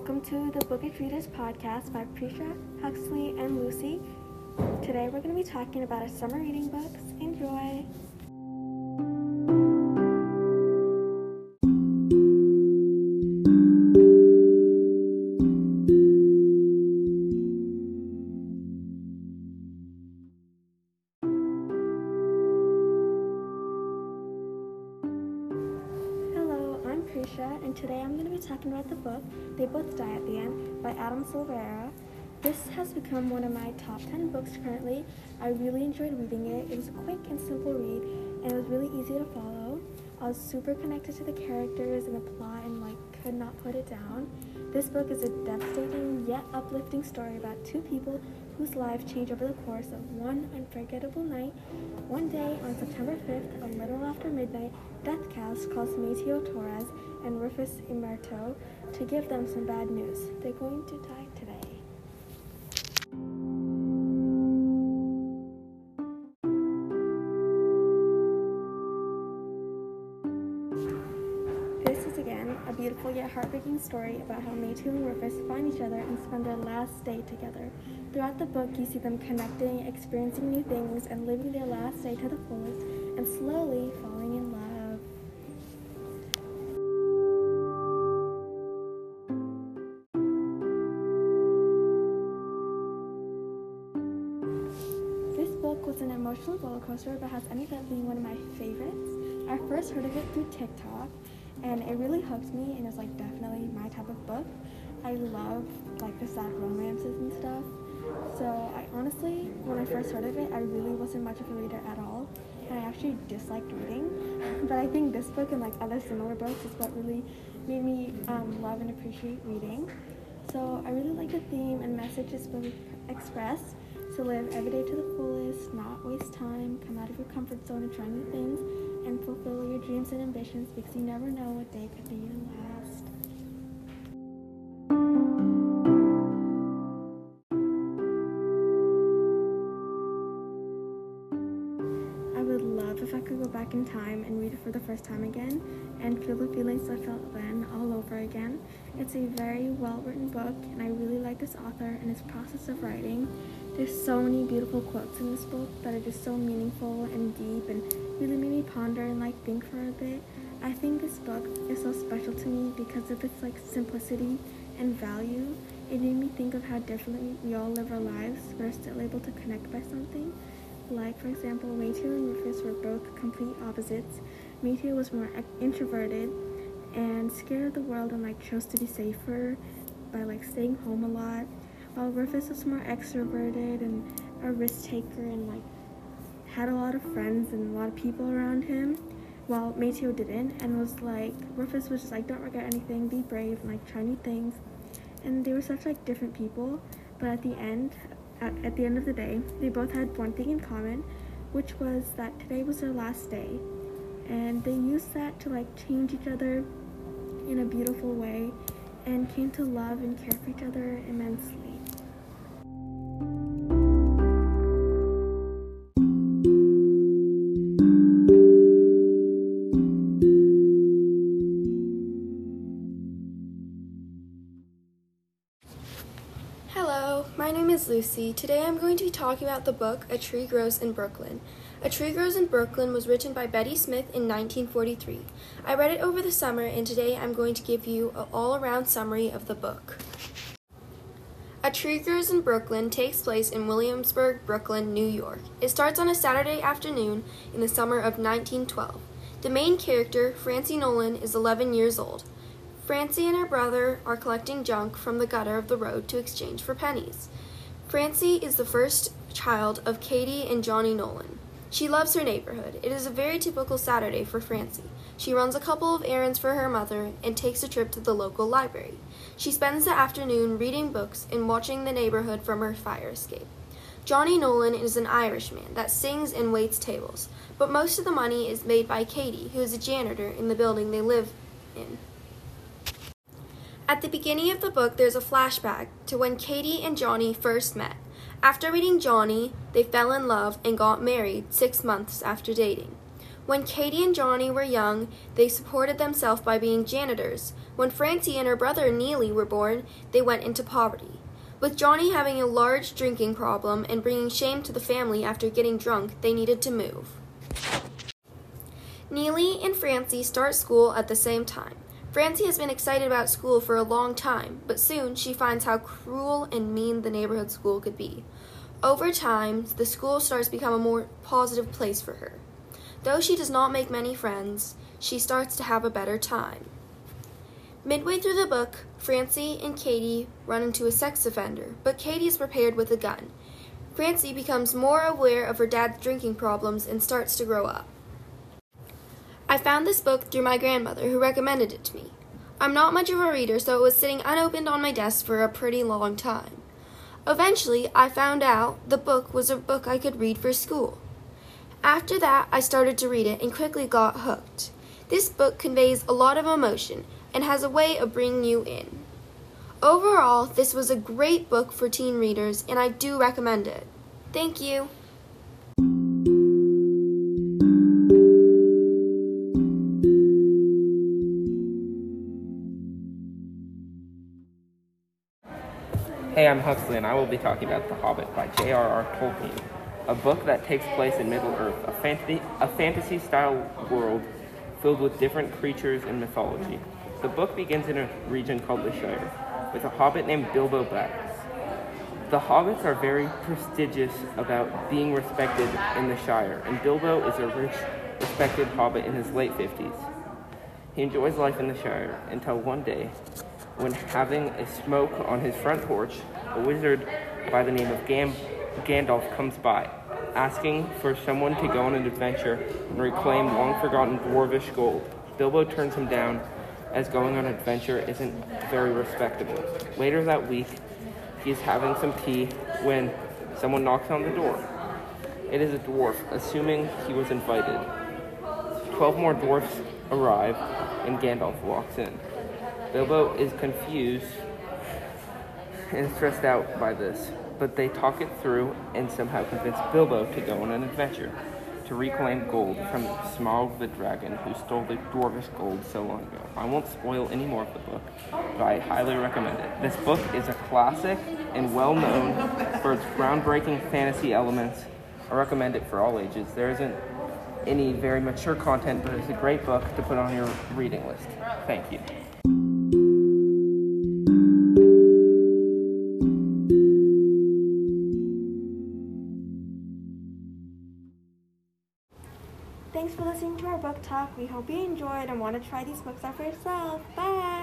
welcome to the Bookish Readers podcast by Prisha, Huxley, and Lucy. Today we're going to be talking about our summer reading books. Enjoy! Hello, and today I'm going to be talking about the book They Both Die at the End by Adam Silvera. This has become one of my top 10 books currently. I really enjoyed reading it. It was a quick and simple read, and it was really easy to follow. I was super connected to the characters and the plot and like could not put it down. This book is a devastating yet uplifting story about two people whose lives change over the course of one unforgettable night. One day on September 5th, a little after midnight, Death calls Mateo Torres and Rufus Emeterio to give them some bad news. They're going to die A beautiful yet heartbreaking story about how Mateo and Rufus find each other and spend their last day together. Throughout the book, you see them connecting, experiencing new things, and living their last day to the fullest, and slowly falling in love. This book was an emotional roller coaster, but has ended up being one of my favorites. I first heard of it through TikTok, and it really hooked me, and it's like definitely my type of book. I love like the sad romances and stuff. So I honestly, when I first heard of it, I really wasn't much of a reader at all, and I actually disliked reading. But I think this book and like other similar books is what really made me um, love and appreciate reading. So I really like the theme and message this book expressed to live every day to the fullest, not waste time, come out of your comfort zone and try new things, and fulfill your dreams and ambitions because you never know what day could be your last. I would love if I could go back in time and read it for the first time again and feel the feelings I felt then all over again. It's a very well written book, and I really like this author and his process of writing. There's so many beautiful quotes in this book that are just so meaningful and deep and really made me ponder and like think for a bit. I think this book is so special to me because of its like simplicity and value. It made me think of how differently we all live our lives, but are still able to connect by something. Like, for example, Mateo and Rufus were both complete opposites. Mateo was more introverted and scared of the world and like chose to be safer by like staying home a lot, while Rufus was more extroverted and a risk taker and like had a lot of friends and a lot of people around him, while Mateo didn't and was like Rufus was just like don't regret anything, be brave and like try new things. And they were such like different people, but at the end at, at the end of the day, they both had one thing in common, which was that today was their last day. And they used that to like change each other in a beautiful way and came to love and care for each other immensely. Is Lucy. Today I'm going to be talking about the book A Tree Grows in Brooklyn. A Tree Grows in Brooklyn was written by Betty Smith in 1943. I read it over the summer, and today I'm going to give you an all around summary of the book. A Tree Grows in Brooklyn takes place in Williamsburg, Brooklyn, New York. It starts on a Saturday afternoon in the summer of 1912. The main character, Francie Nolan, is 11 years old. Francie and her brother are collecting junk from the gutter of the road to exchange for pennies. Francie is the first child of Katie and Johnny Nolan. She loves her neighborhood. It is a very typical Saturday for Francie. She runs a couple of errands for her mother and takes a trip to the local library. She spends the afternoon reading books and watching the neighborhood from her fire escape. Johnny Nolan is an Irishman that sings and waits tables, but most of the money is made by Katie, who is a janitor in the building they live in. At the beginning of the book, there's a flashback to when Katie and Johnny first met. After meeting Johnny, they fell in love and got married six months after dating. When Katie and Johnny were young, they supported themselves by being janitors. When Francie and her brother Neely were born, they went into poverty. With Johnny having a large drinking problem and bringing shame to the family after getting drunk, they needed to move. Neely and Francie start school at the same time. Francie has been excited about school for a long time, but soon she finds how cruel and mean the neighborhood school could be. Over time, the school starts to become a more positive place for her. Though she does not make many friends, she starts to have a better time. Midway through the book, Francie and Katie run into a sex offender, but Katie is prepared with a gun. Francie becomes more aware of her dad's drinking problems and starts to grow up. I found this book through my grandmother, who recommended it to me. I'm not much of a reader, so it was sitting unopened on my desk for a pretty long time. Eventually, I found out the book was a book I could read for school. After that, I started to read it and quickly got hooked. This book conveys a lot of emotion and has a way of bringing you in. Overall, this was a great book for teen readers, and I do recommend it. Thank you. Hey, I'm Huxley, and I will be talking about The Hobbit by J.R.R. Tolkien, a book that takes place in Middle Earth, a fantasy, a fantasy style world filled with different creatures and mythology. The book begins in a region called the Shire, with a hobbit named Bilbo Baggins. The hobbits are very prestigious about being respected in the Shire, and Bilbo is a rich, respected hobbit in his late 50s. He enjoys life in the Shire until one day, when having a smoke on his front porch, a wizard by the name of Gam- Gandalf comes by, asking for someone to go on an adventure and reclaim long forgotten dwarvish gold. Bilbo turns him down as going on an adventure isn't very respectable. Later that week, he's having some tea when someone knocks on the door. It is a dwarf, assuming he was invited. Twelve more dwarfs arrive, and Gandalf walks in. Bilbo is confused and stressed out by this, but they talk it through and somehow convince Bilbo to go on an adventure to reclaim gold from Smaug the dragon who stole the dwarvish gold so long ago. I won't spoil any more of the book, but I highly recommend it. This book is a classic and well known for its groundbreaking fantasy elements. I recommend it for all ages. There isn't any very mature content, but it's a great book to put on your reading list. Thank you. We hope you enjoyed and want to try these books out for yourself. Bye!